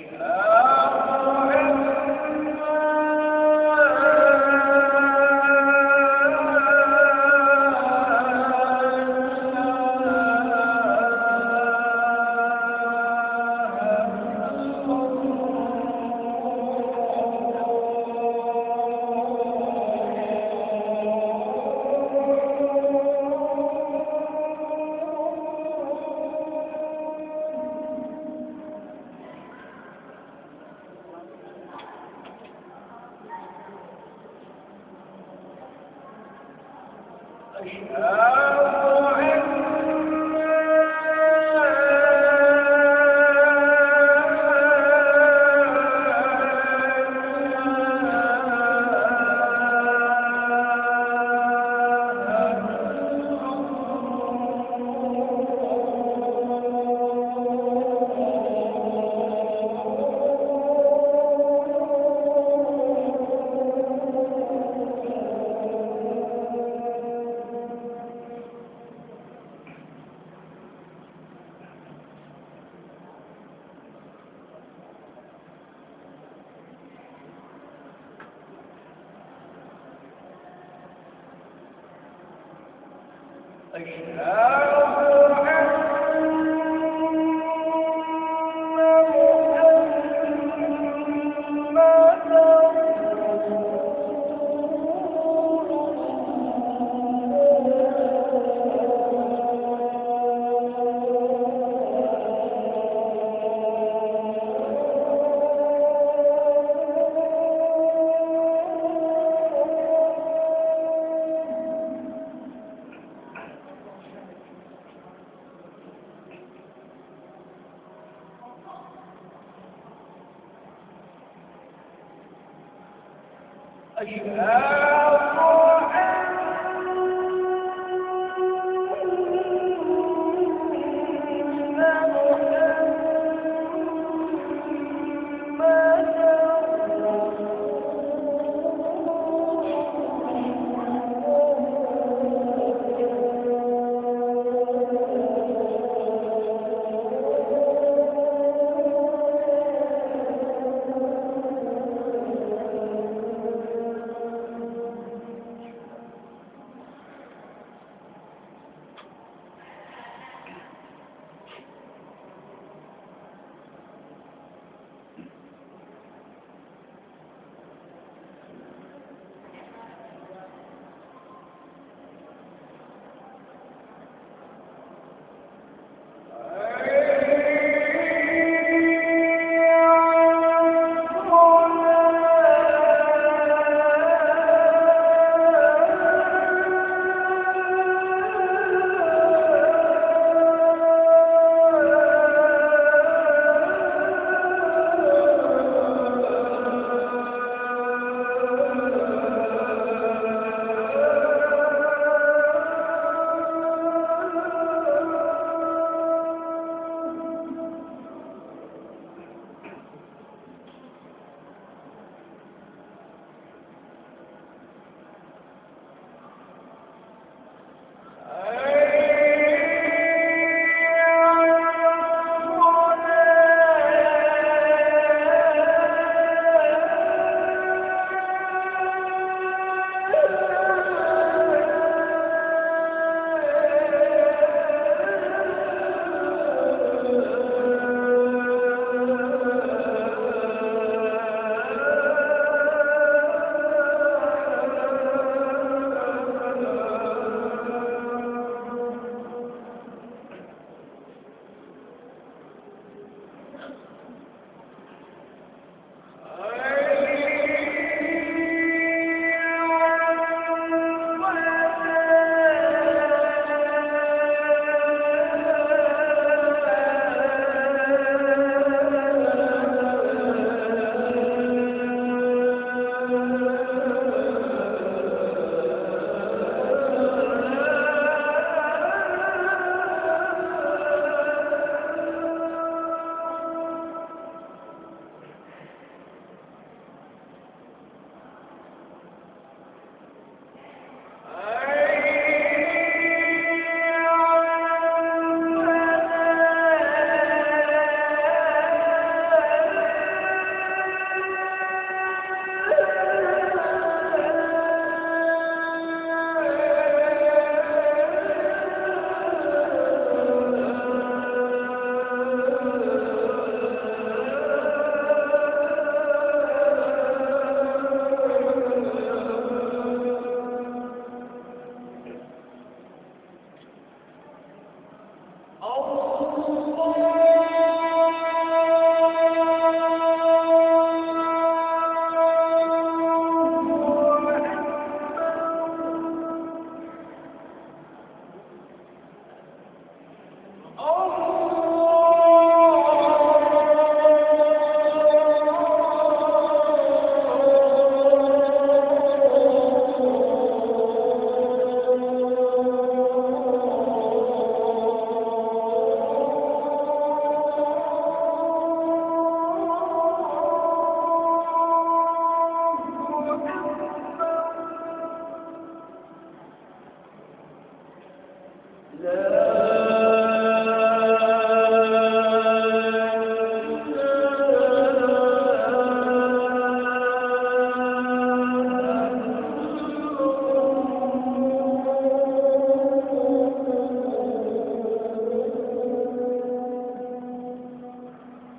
Yeah. أشهاد أشهد أشهاد